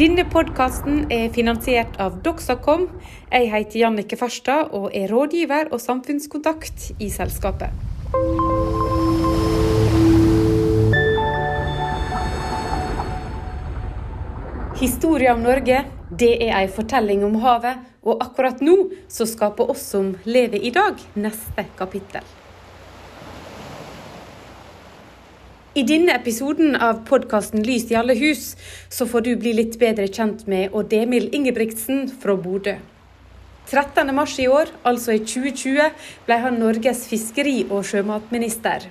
Denne podkasten er finansiert av Doxacom. Jeg heter Jannike Farstad og er rådgiver og samfunnskontakt i selskapet. Historia om Norge, det er ei fortelling om havet, og akkurat nå så skaper oss som lever i dag, neste kapittel. I denne episoden av podkasten Lys i alle hus, så får du bli litt bedre kjent med Odd Emil Ingebrigtsen fra Bodø. 13.3 i år, altså i 2020, ble han Norges fiskeri- og sjømatminister.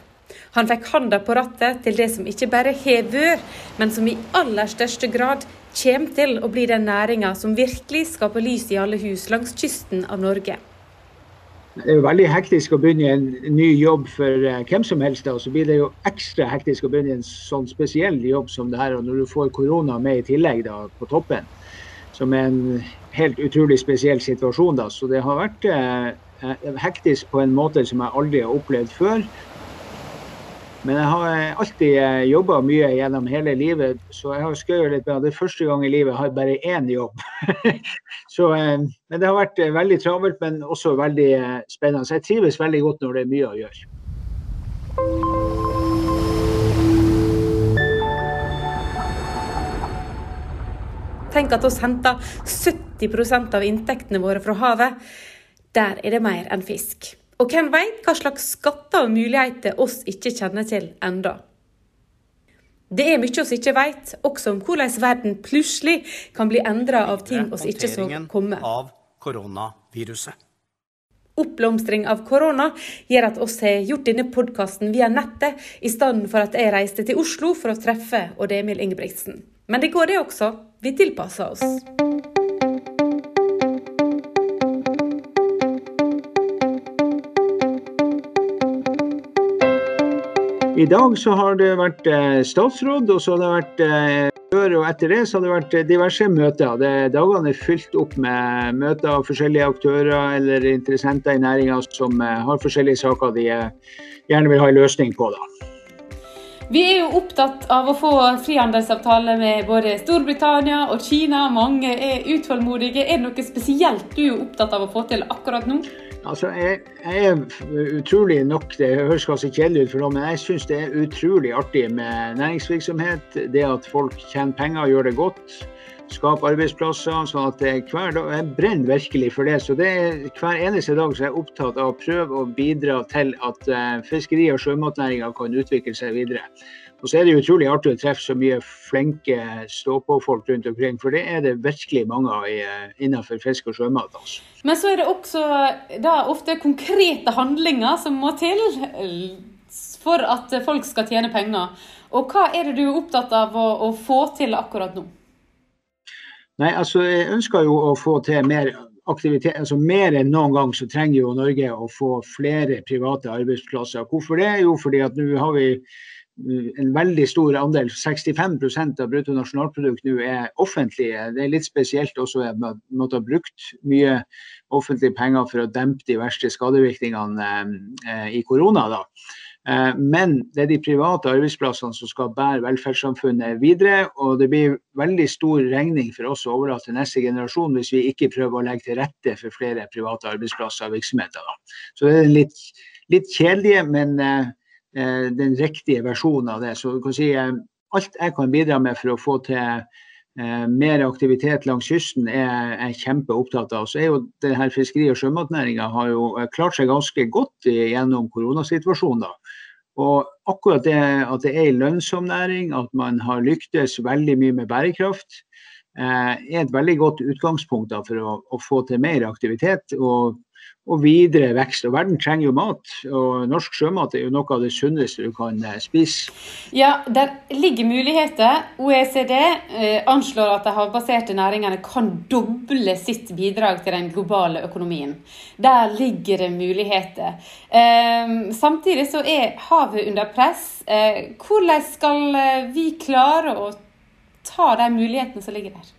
Han fikk handa på rattet til det som ikke bare har vært, men som i aller største grad kommer til å bli den næringa som virkelig skaper lys i alle hus langs kysten av Norge. Det er jo veldig hektisk å begynne en ny jobb for uh, hvem som helst. Og så blir det jo ekstra hektisk å begynne en sånn spesiell jobb som det her. Og når du får korona med i tillegg da, på toppen, som er en helt utrolig spesiell situasjon. da. Så det har vært eh, hektisk på en måte som jeg aldri har opplevd før. Men jeg har alltid jobba mye gjennom hele livet, så jeg har skrevet litt med det er første gang i livet jeg har bare én jobb. så, men det har vært veldig travelt, men også veldig spennende. Så jeg trives veldig godt når det er mye å gjøre. Tenk at oss henter 70% av inntektene våre fra havet. Der er det mer enn fisk. Og hvem veit hva slags skatter og muligheter oss ikke kjenner til enda. Det er mye oss ikke veit, også om hvordan verden plutselig kan bli endra av ting oss ikke så komme. Av koronaviruset. Oppblomstring av korona gjør at oss har gjort denne podkasten via nettet, i stedet for at jeg reiste til Oslo for å treffe Odd Emil Ingebrigtsen. Men det går det også. Vi tilpasser oss. I dag så har det vært statsråd, og så har det vært før og etter det så har det vært diverse møter. Det, dagene er fylt opp med møter av forskjellige aktører eller interessenter i næringa som har forskjellige saker de gjerne vil ha en løsning på. da. Vi er jo opptatt av å få frihandelsavtale med både Storbritannia og Kina. Mange er utålmodige. Er det noe spesielt du er opptatt av å få til akkurat nå? Altså, jeg, jeg, er utrolig nok, Det høres kanskje kjedelig ut, for noe, men jeg syns det er utrolig artig med næringsvirksomhet. Det at folk tjener penger og gjør det godt. Skaper arbeidsplasser. sånn at det, hver dag, Jeg brenner virkelig for det. så det er Hver eneste dag så er jeg opptatt av å prøve å bidra til at uh, fiskeri- og sjømatnæringa kan utvikle seg videre. Og så er det utrolig artig å treffe så mye flinke stå-på-folk rundt omkring, for det er det virkelig mange av innenfor fisk og sjømat. Altså. Men så er det også da ofte konkrete handlinger som må til for at folk skal tjene penger. Og hva er det du er opptatt av å, å få til akkurat nå? Nei, altså Jeg ønsker jo å få til mer aktivitet. altså Mer enn noen gang så trenger jo Norge å få flere private arbeidsplasser. Hvorfor det? Jo, fordi at nå har vi en veldig stor andel, 65% av bruttonasjonalprodukt nå er offentlige. Det er litt spesielt også at man måtte ha brukt mye offentlige penger for å dempe de verste skadevirkningene eh, i korona. da. Eh, men det er de private arbeidsplassene som skal bære velferdssamfunnet videre. Og det blir veldig stor regning for oss å overlate til neste generasjon hvis vi ikke prøver å legge til rette for flere private arbeidsplasser og virksomheter. Så det er litt, litt kjedelige, men eh, den riktige versjonen av det. Så kan si, alt jeg kan bidra med for å få til mer aktivitet langs kysten, er jeg kjempeopptatt av. Så er jo det her Fiskeri- og sjømatnæringa har jo klart seg ganske godt gjennom koronasituasjonen. Og akkurat det at det er en lønnsom næring, at man har lyktes veldig mye med bærekraft, er et veldig godt utgangspunkt da, for å, å, få til mer aktivitet. og og videre vekst. Og verden trenger jo mat, og norsk sjømat er jo noe av det sunneste du kan spise. Ja, der ligger muligheter. OECD eh, anslår at de havbaserte næringene kan doble sitt bidrag til den globale økonomien. Der ligger det muligheter. Eh, samtidig så er havet under press. Eh, hvordan skal vi klare å ta de mulighetene som ligger der?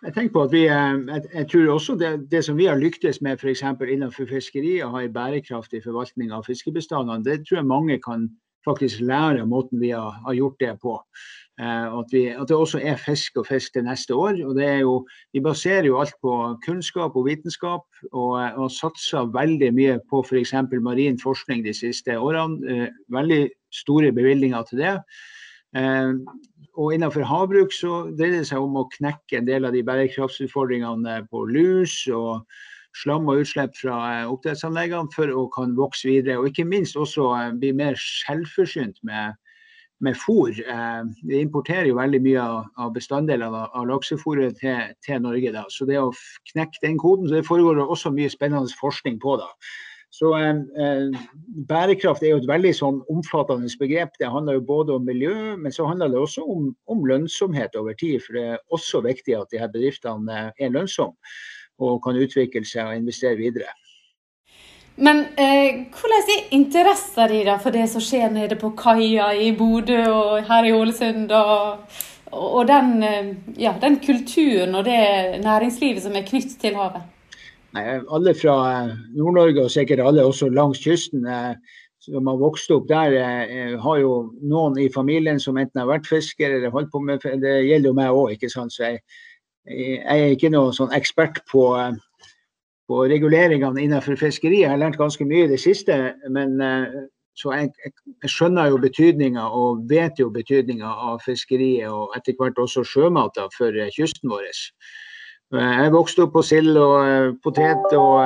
Jeg tenker på at vi, jeg, jeg tror også det, det, som vi har lyktes med f.eks. innenfor fiskeri, å ha en bærekraftig forvaltning av fiskebestandene, det tror jeg mange kan faktisk lære av måten vi har, har gjort det på. Eh, at, vi, at, det også er fisk og fisk til neste år. og det er jo, Vi baserer jo alt på kunnskap og vitenskap, og, og satser veldig mye på f.eks. Marin forskning de siste årene. Eh, veldig store bevilgninger til det. Eh, og innenfor havbruk så dreier det seg om å knekke en del av de bærekraftsutfordringene på lus og slam og utslipp fra oppdrettsanleggene for å kan vokse videre. Og ikke minst også bli mer selvforsynt med med fôr. Eh, vi importerer jo veldig mye av bestanddelene av laksefôret til, til, Norge. Da. Så det å knekke den koden, så det foregår også mye spennende forskning på. da. Så eh, eh, Bærekraft er jo et veldig sånn omfattende begrep. Det handler jo både om miljø, men så handler det også om, om lønnsomhet over tid. For det er også viktig at de her bedriftene er lønnsomme og kan utvikle seg og investere videre. Men eh, hvordan er interessen din for det som skjer nede på kaia i Bodø og her i Ålesund? Og, og den, eh, ja, den, kulturen og det næringslivet som er knyttet til havet? Alle fra eh, Nord-Norge og sikkert alle også langs kysten eh, som har vokst opp der, har jo noen i familien som enten har vært fisker eller holdt på med Det gjelder jo meg òg, ikke sant. Så jeg, jeg er ikke noen sånn ekspert på på reguleringene innenfor fiskeri. Jeg har lært ganske mye i det siste. men eh, så jeg, jeg skjønner jo betydninga og vet jo betydninga av fiskeriet og etter hvert også sjømata for eh, kysten vår. Eh, jeg vokste opp på sild og potet og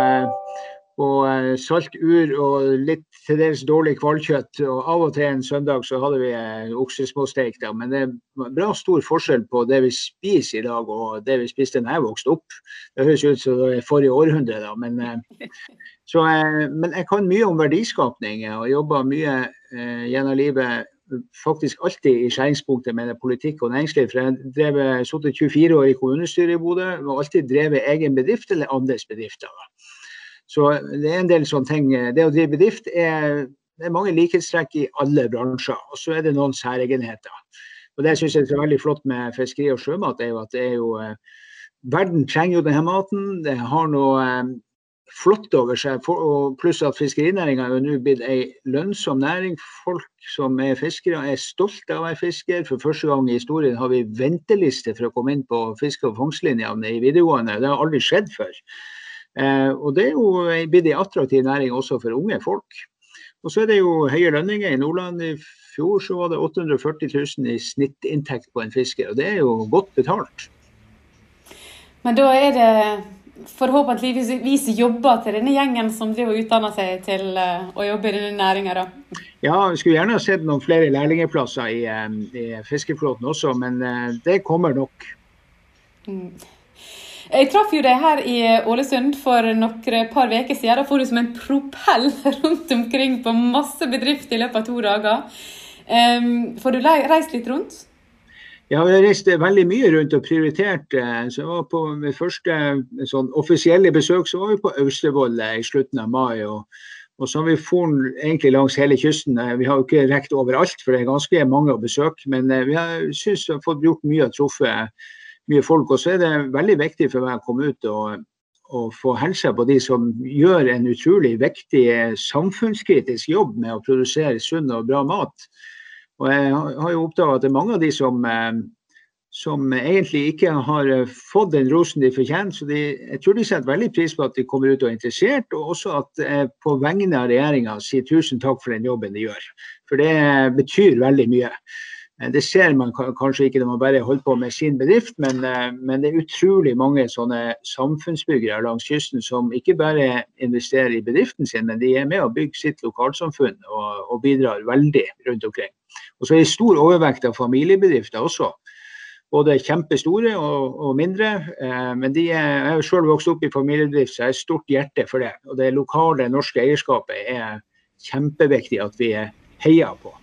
og eh, og litt til dels dårlig hvalkjøtt. Og av og til en søndag så hadde vi eh, oksesmåsteik. Da. Men det er bra stor forskjell på det vi spiser i dag og det vi spiste da jeg vokste opp. Det høres ut som det forrige århundre, da. Men, eh, så, men jeg kan mye om verdiskapning og jobber mye eh, gjennom livet. Faktisk alltid i skjæringspunktet mellom politikk og næringsliv. For jeg har sittet 24 år i kommunestyret i Bodø og alltid drevet egen bedrift eller andres bedrifter. Så det er en del sånne ting. Det å drive bedrift er, det er mange likhetstrekk i alle bransjer. Og så er det noen særegenheter. Og det syns jeg er veldig flott med fiskeri og sjømat, er jo at det er jo eh, Verden trenger jo denne maten. Det har noe eh, flott over seg. og pluss at fiskerinæringa er nå blitt ei lønnsom næring. Folk som er fiskere er stolte av å være fisker. For første gang i historien har vi venteliste for å komme inn på fiske- og fangstlinjene i videregående. Det har aldri skjedd før. Eh, og det er jo blitt en attraktiv næring også for unge folk. Og så er det jo høye lønninger. I Nordland i fjor så var det 840 000 i snittinntekt på en fisker, og det er jo godt betalt. Men da er det forhåpentligvis jobber til denne gjengen som driver og utdanner seg til eh, å jobbe i denne næringa. Ja, vi skulle gjerne ha sett noen flere lærlingplasser i, eh, i fiskeflåten også, men det kommer nok. Mm. Jeg traff jo deg her i Ålesund for noen par uker siden. Da får du som en propell rundt omkring på masse bedrifter i løpet av to dager. Um, får du reist litt rundt? Vi har reist veldig mye rundt og prioritert. Så jeg var på mitt første sånn, offisielle besøk så var vi på Austevoll i slutten av mai. og og så har vi fått egentlig langs hele kysten. Eh, vi har jo ikke rekt overalt, for det er ganske mange å besøke. Men eh, vi har, synes vi har fått gjort mye og truffet mye folk. Og så er det veldig viktig for meg å komme ut og, og få hilse på de som gjør en utrolig viktig samfunnskritisk jobb med å produsere sunn og bra mat. Og jeg har jo oppdaga at det er mange av de som, eh, som egentlig ikke har fått den rosen de fortjener. Så de, jeg tror de setter veldig pris på at de kommer ut og er interessert, og også at jeg på vegne av regjeringa sier tusen takk for den jobben de gjør. For det betyr veldig mye. Eh, det ser man kanskje ikke når man bare holder på med sin bedrift, men, eh, men, det er utrolig mange sånne samfunnsbyggere langs kysten som ikke bare investerer i bedriften sin, men de er med å bygge sitt lokalsamfunn og, og bidrar veldig rundt omkring. Og så er det stor overvekt av familiebedrifter også. Både kjempestore og, og mindre. Eh, men de er, jeg har selv vokst opp i familiebedrift, så jeg har et stort hjerte for det. Og det lokale norske eierskapet er kjempeviktig at vi heier på.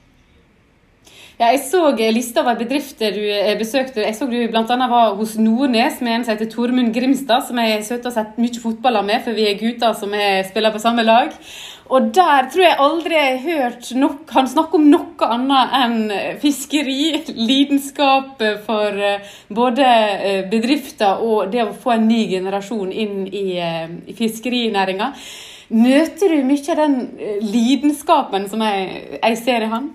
Ja, jeg så lista over bedrifter du eh, besøkte. Jeg så du bl.a. var hos Nordnes med en som heter Tormund Grimstad, som jeg har og sett mye fotball med, for vi er gutter som er, spiller på samme lag. Og der tror jeg aldri jeg har hørt nok, han snakke om noe annet enn fiskeri, lidenskap for eh, både eh, bedrifter og det å få en ny generasjon inn i, i fiskerinæringa. Møter du mye av den lidenskapen som jeg, jeg ser i han?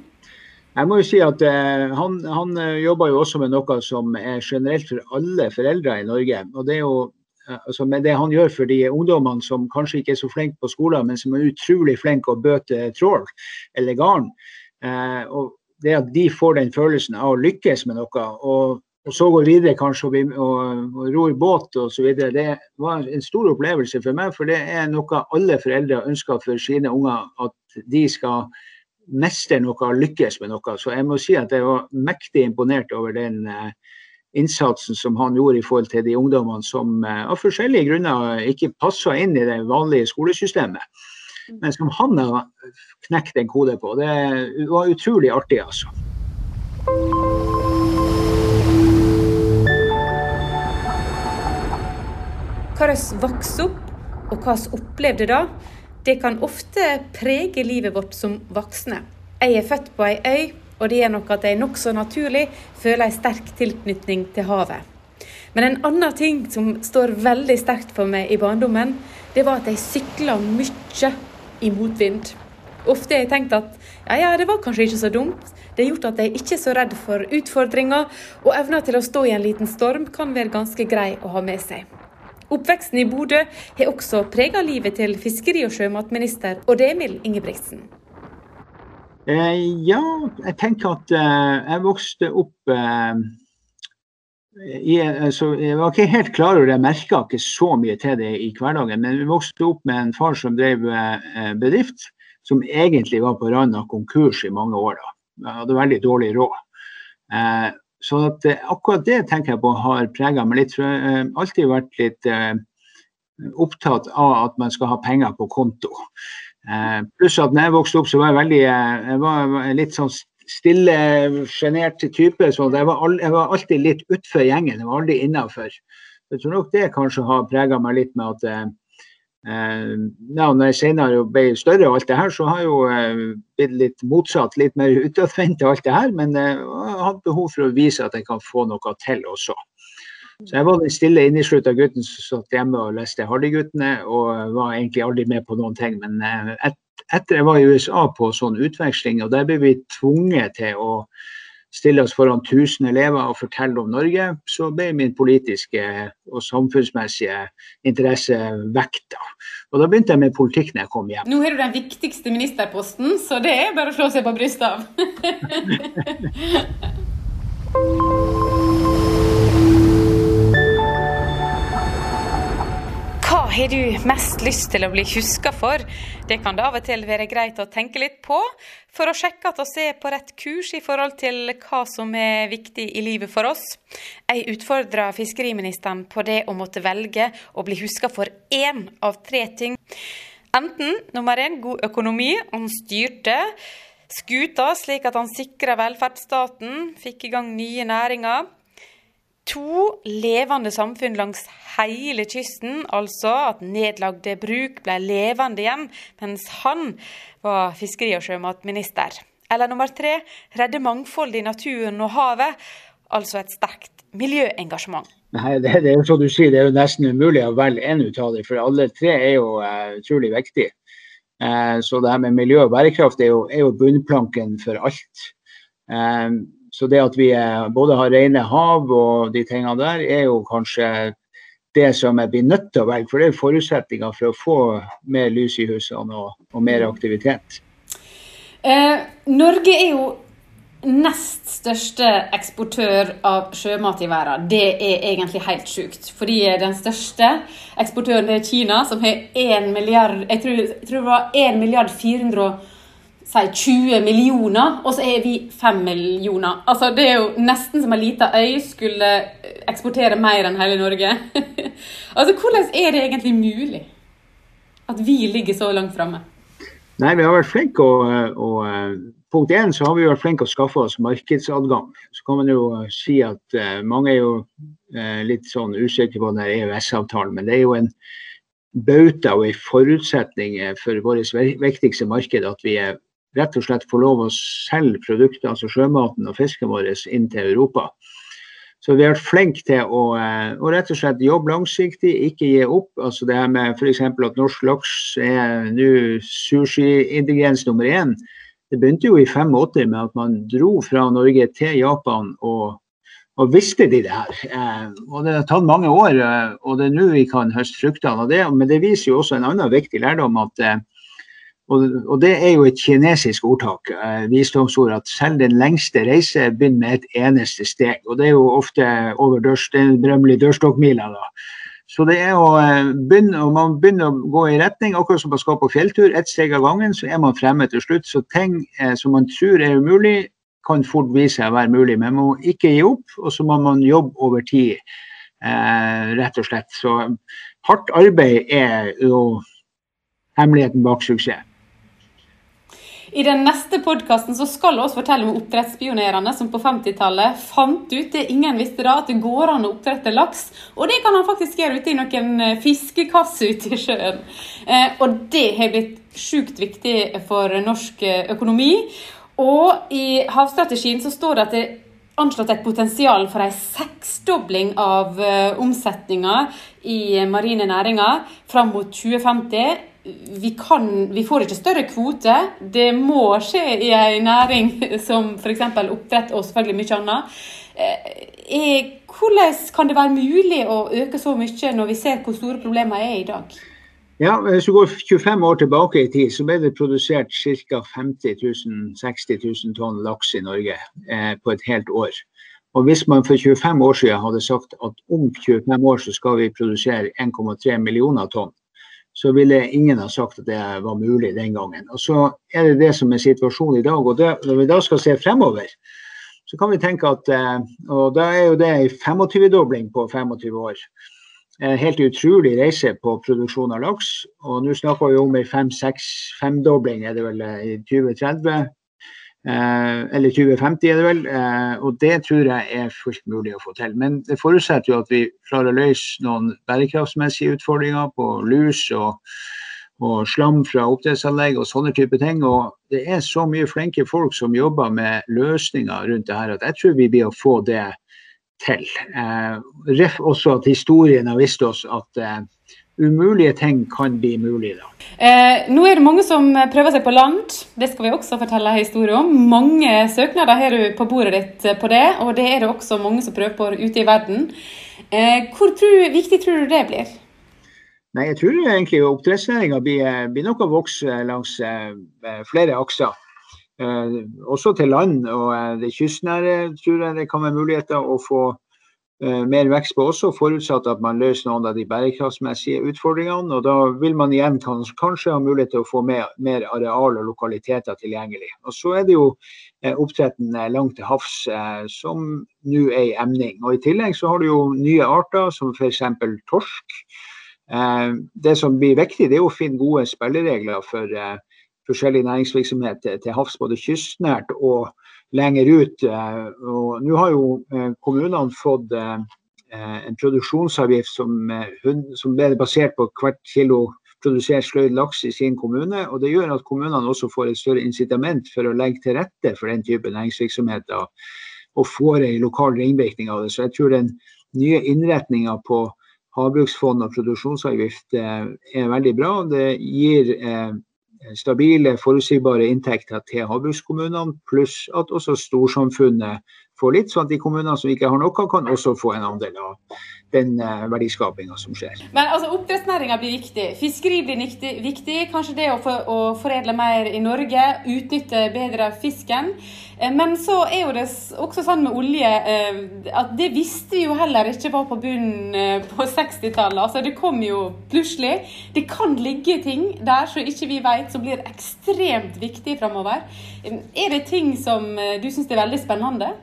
Jeg må jo si at eh, Han, han jobber jo også med noe som er generelt for alle foreldre i Norge. og det er jo altså med det han gjør for de ungdommene som kanskje ikke er så flinke på skolen, men som er utrolig flinke å bøte trål eller garn. Eh, og det at de får den følelsen av å lykkes med noe, og, og så går videre kanskje og, og, og ror båt osv., det var en stor opplevelse for meg. For det er noe alle foreldre ønsker for sine unger, at de skal mestre noe lykkes med noe. Så jeg må si at jeg var mektig imponert over den eh, innsatsen som han gjorde i forhold til de ungdommene som eh, av forskjellige grunner ikke passa inn i det vanlige skolesystemet. Mm. Men som han har knekt en kode på. Det var utrolig artig, altså. Hva vi vokste opp, og hva vi opplevde da, det kan ofte prege livet vårt som voksne. Jeg er født på ei øy og det er nok at jeg nokså naturlig føler en sterk tilknytning til havet. Men en annen ting som står veldig sterkt for meg i barndommen, det var at jeg sykla mye i motvind. Ofte har jeg tenkt at ja, ja, det var kanskje ikke så dumt. Det har gjort at jeg ikke er så redd for utfordringer, og evna til å stå i en liten storm kan være ganske grei å ha med seg. Oppveksten i Bodø har også prega livet til fiskeri- og sjømatminister Odd Emil Ingebrigtsen. Eh, ja, jeg tenker at eh, jeg vokste opp eh, i, altså, Jeg var ikke helt klar over det, jeg merka ikke så mye til det i hverdagen. Men vi vokste opp med en far som drev eh, bedrift, som egentlig var på randen av konkurs i mange år. da. Jeg hadde veldig dårlig råd. Eh, så at, eh, akkurat det tenker jeg på har prega meg litt. For jeg har alltid vært litt opptatt av at man skal ha penger på konto. Eh, pluss at når jeg vokste opp, så var jeg veldig eh, Jeg var litt sånn stille, sjenert type. Så jeg var, all, jeg var, alltid litt utfor gjengen, jeg var aldri innafor. Jeg tror nok det kanskje har prega meg litt med at eh, ja, når jeg senere ble større og alt det her, så har jeg jo eh, blitt litt motsatt. Litt mer utadvendt og alt det her. Men jeg har hatt behov for å vise at jeg kan få noe til også. Så jeg var den stille inneslutta gutten som satt hjemme og leste Hardy-guttene, og var egentlig aldri med på noen ting. Men eh, et, etter jeg var i USA på sånn utveksling, og der ble vi tvunget til å stille oss foran 1000 elever og fortelle om Norge, så ble min politiske og samfunnsmessige interesse vekta. Og da begynte jeg med politikk når jeg kom hjem. Nå har du den viktigste ministerposten, så det er bare å slå seg på brystet av. har du mest lyst til å bli huska for? Det kan det av og til være greit å tenke litt på, for å sjekke at vi er på rett kurs i forhold til hva som er viktig i livet for oss. Jeg utfordra fiskeriministeren på det å måtte velge å bli huska for én av tre ting. Enten nummer én god økonomi, han styrte skuta slik at han sikra velferdsstaten, fikk i gang nye næringer to levende samfunn langs hele kysten, altså at nedlagde bruk ble levende igjen mens han var fiskeri- og sjømatminister. Eller nummer tre redde mangfoldet i naturen og havet, altså et sterkt miljøengasjement. Nei, det, det, er jo som du sier, det er jo nesten umulig å velge én ut av dem, for alle tre er jo uh, utrolig viktige. Uh, så det her med miljø og bærekraft er jo, er jo bunnplanken for alt. Uh, så det at vi både har rene hav og de tingene der, er jo kanskje det som jeg blir nødt til å velge. For det er forutsetninger for å få mer lys i husene og, og mer aktivitet. Eh, Norge er jo nest største eksportør av sjømat i verden. Det er egentlig helt sjukt. Fordi den største eksportøren er Kina, som har 1 milliard Jeg tror, jeg tror det var 1 milliard 400 si 20 millioner, og så er vi 5 millioner. Altså, det er jo nesten som en liten øy skulle eksportere mer enn hele Norge. altså, Hvordan er det egentlig mulig at vi ligger så langt framme? Nei, vi har vært flinke og, og, Punkt én så har vi vært flinke å skaffe oss markedsadgang. Så kan man jo si at uh, mange er jo uh, litt sånn usikre på den EØS-avtalen, men det er jo en bauta og en forutsetning for vårt viktigste marked at vi er rett og slett få lov å selge produkter, altså sjømaten og fisken vår, inn til Europa. Så vi har vært flinke til å, eh, å, rett og slett jobbe langsiktig, ikke gi opp. Altså det her med f.eks. at norsk laks er nå sushi-ingrediens nummer én. det begynte jo i 85 med at man dro fra Norge til Japan og, og visste de det her. Eh, og Det har tatt mange år, eh, og det er nå vi kan høste fruktene av det. Men det viser jo også en annen viktig lærdom. at og, og, det er jo et kinesisk ordtak, eh, visdomsord, at selv den lengste reise begynner med et eneste steg. Og det er jo ofte over dørst, den berømmelige dørstokkmila. da. Så det er å eh, begynne, og man begynner å gå i retning, akkurat som man skal på fjelltur. Ett steg av gangen, så er man fremme til slutt. Så ting eh, som man tror er umulig, kan fort vise seg å være mulig. Men man må ikke gi opp, og så må man jobbe over tid, eh, rett og slett. Så hardt arbeid er jo hemmeligheten bak suksess. I den neste podkasten skal vi fortelle om oppdrettspionerene som på 50-tallet fant ut det ingen visste da, at det går an å oppdrette laks. Og det kan han faktisk gjøre ute i noen eh, fiskekasser ute i sjøen. Eh, og det har blitt sjukt viktig for norsk eh, økonomi. Og i havstrategien så står det at det anslått et potensial for en seksdobling av omsetninga i marine næringer fram mot 2050 vi, kan, vi får ikke større kvote. Det må skje i en næring som f.eks. oppdrett og selvfølgelig mye annet. Eh, hvordan kan det være mulig å øke så mye når vi ser hvor store problemene er i dag? Ja, Hvis du går 25 år tilbake i tid, så ble det produsert ca. 50 000-60 000 tonn laks i Norge eh, på et helt år. Og Hvis man for 25 år siden hadde sagt at om 25 år så skal vi produsere 1,3 millioner tonn, så ville ingen ha sagt at det var mulig den gangen. Og Så er det det som er situasjonen i dag. og det, Når vi da skal se fremover, så kan vi tenke at eh, Og da er jo det en 25-dobling på 25 år. En helt utrolig reise på produksjon av laks. Og nå snakker vi om en fem-seks-femdobling er det vel eh, i 2030. Eh, eller 2050 er det vel. Eh, og det tror jeg er fullt mulig å få til. Men det forutsetter jo at vi klarer å løse noen bærekraftsmessige utfordringer på lus og, og slam fra oppdrettsanlegg og sånne type ting. Og det er så mye flinke folk som jobber med løsninger rundt det her, at jeg tror vi blir å få det til. Eh, også at historien har vist oss at eh, umulige ting kan bli mulig. Da. Eh, nå er det mange som prøver seg på land. Det skal vi også fortelle en historie om. Mange søknader har du på bordet ditt på det, og det er det også mange som prøver på ute i verden. Eh, hvor tror, viktig tror du det blir? Nei, Jeg tror egentlig oppdrettsnæringa blir, blir nok å vokse langs eh, flere akser. Eh, også til land og eh, det kystnære tror jeg det kan være muligheter å få Eh, mer vekst på også, forutsatt at man løser noen av de bærekraftsmessige utfordringene. og Da vil man igjen kanskje ha mulighet til å få mer, mer areal og lokaliteter tilgjengelig. Og Så er det jo eh, oppdretten langt til havs eh, som nå er i emning. Og I tillegg så har du jo nye arter som f.eks. torsk. Det som blir viktig, det er å finne gode spilleregler for forskjellig næringsvirksomhet til havs, både kystnært og lenger ut. Eh, og nå har jo eh, kommunene fått eh, en produksjonsavgift som, som er basert på hvert kilo produsert sløyd laks i sin kommune. og Det gjør at kommunene også får et større incitament for å legge til rette for den type næringsvirksomheter. Og får en lokal ringvirkning av det. Så jeg tror den nye innretninga på havbruksfond og produksjonsavgift er veldig bra. Det gir stabile, forutsigbare inntekter til havbrukskommunene, pluss at også storsamfunnet får litt, sånn at de kommunene som ikke har noe, kan også få en andel av den eh, verdiskapinga som skjer. Men altså, Oppdrettsnæringa blir viktig. Fiskeri blir viktig. Kanskje det å, for, å, foredle mer i Norge, utnytte bedre fisken. Eh, men så er jo det også sånn med olje eh, at det visste vi jo heller ikke var på bunnen på 60-tallet. Altså, det kom jo plutselig. Det kan ligge ting der som ikke vi vet, som blir ekstremt viktig framover. Er det ting som du syns er veldig spennende?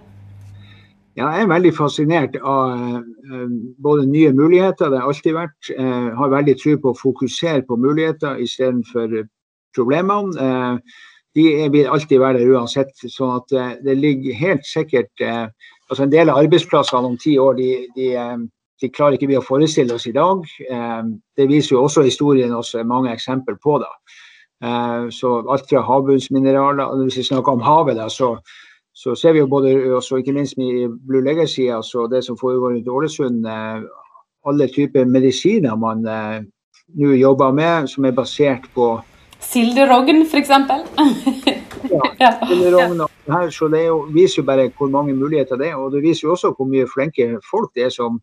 Ja, jeg er veldig fascinert av uh, både nye muligheter, det har alltid vært. Uh, har veldig tro på å fokusere på muligheter istedenfor problemene. Uh, de vil alltid være der uansett. sånn at det ligger helt sikkert altså En del av arbeidsplassene om ti år de, de, de, klarer ikke vi å forestille oss i dag. det viser jo også historien oss mange eksempler på. da. så Alt fra havbunnsmineraler Hvis vi snakker om havet, da, så så ser vi jo både, også ikke minst i Blue Legacy, altså det som foregår i Ålesund, eh, alle typer medisiner man eh, nå jobber med, som er basert på Silderogn, f.eks. ja. Silderogn. Her, så det jo, viser jo bare hvor mange muligheter det er. Og det viser jo også hvor mye flinke folk det er som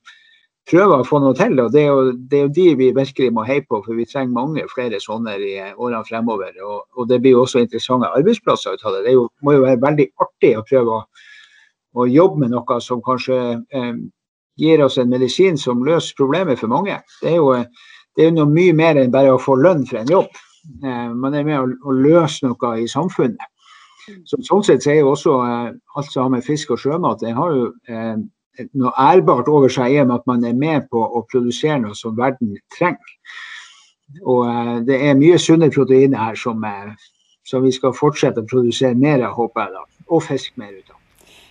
prøver å få noe til. og Det er jo, det er jo de vi virkelig må heie på, for vi trenger mange flere sånne i årene fremover. Og, og det blir jo også interessante arbeidsplasser ut av det. Det jo, må jo være veldig artig å prøve å, å jobbe med noe som kanskje eh, gir oss en medisin som løser problemet for mange. Det er jo, det er jo noe mye mer enn bare å få lønn for en jobb. Eh, man er med å, å løse noe i samfunnet. Så, sånn sett så er jo også eh, alt som har med fisk og sjømat, det har jo eh, noe ærbart over seg i at man er med på å produsere noe som verden trenger. Og eh, det er mye sunne proteiner her som, eh, som, vi skal fortsette å produsere mer av, håper jeg. da, Og fiske mer ut av.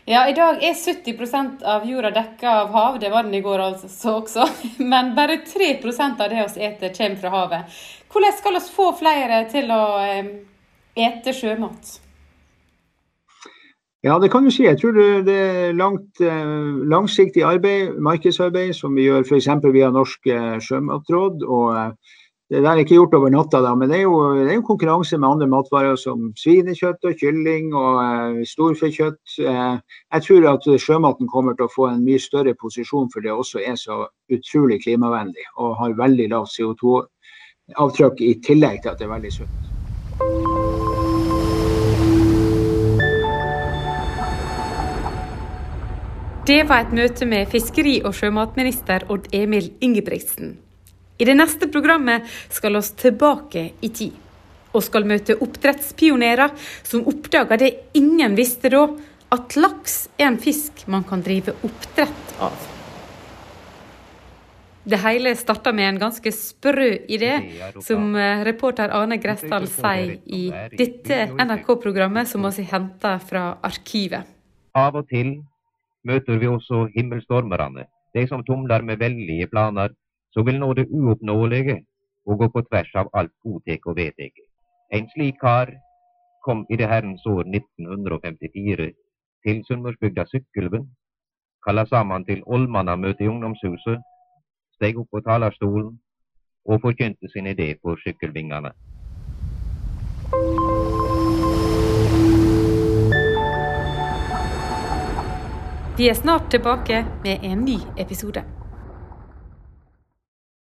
Ja, i dag er 70% av jorda dekka av hav, det var den i går altså også. Men bare 3% av det vi eter kommer fra havet. Hvordan skal vi få flere til å eh, ete sjømat? Ja, det kan du si. Jeg tror det er langt, eh, langsiktig arbeid, markedsarbeid, som vi gjør f.eks. via Norsk eh, sjømatråd. og det Det er ikke gjort over natta, da, men det er, jo, det er jo konkurranse med andre matvarer som svinekjøtt og kylling og storfekjøtt. Jeg tror at sjømaten kommer til å få en mye større posisjon, for det også er så utrolig klimavennlig og har veldig lavt CO2-avtrykk i tillegg til at det er veldig sunt. Det var et møte med fiskeri- og sjømatminister Odd Emil Ingebrigtsen. I det neste programmet skal vi tilbake i tid, og skal møte oppdrettspionerer som oppdaga det ingen visste da, at laks er en fisk man kan drive oppdrett av. Det hele starta med en ganske sprø idé, som eh, reporter Arne Gressdal sier i dette NRK-programmet, som vi henter fra arkivet. Av og til møter vi også himmelstormerne, de som tumler med veldige planer, som vil nå det uoppnåelige og gå på tvers av alt godtek og vedtek. En slik kar kom i det herrens år 1954 til Sunnmørsbygda Sykkylven, kalla sammen til Olmannamøte i ungdomshuset, steg opp på talerstolen og forkynte sin idé for sykkelvingene. Vi er snart tilbake med en ny episode.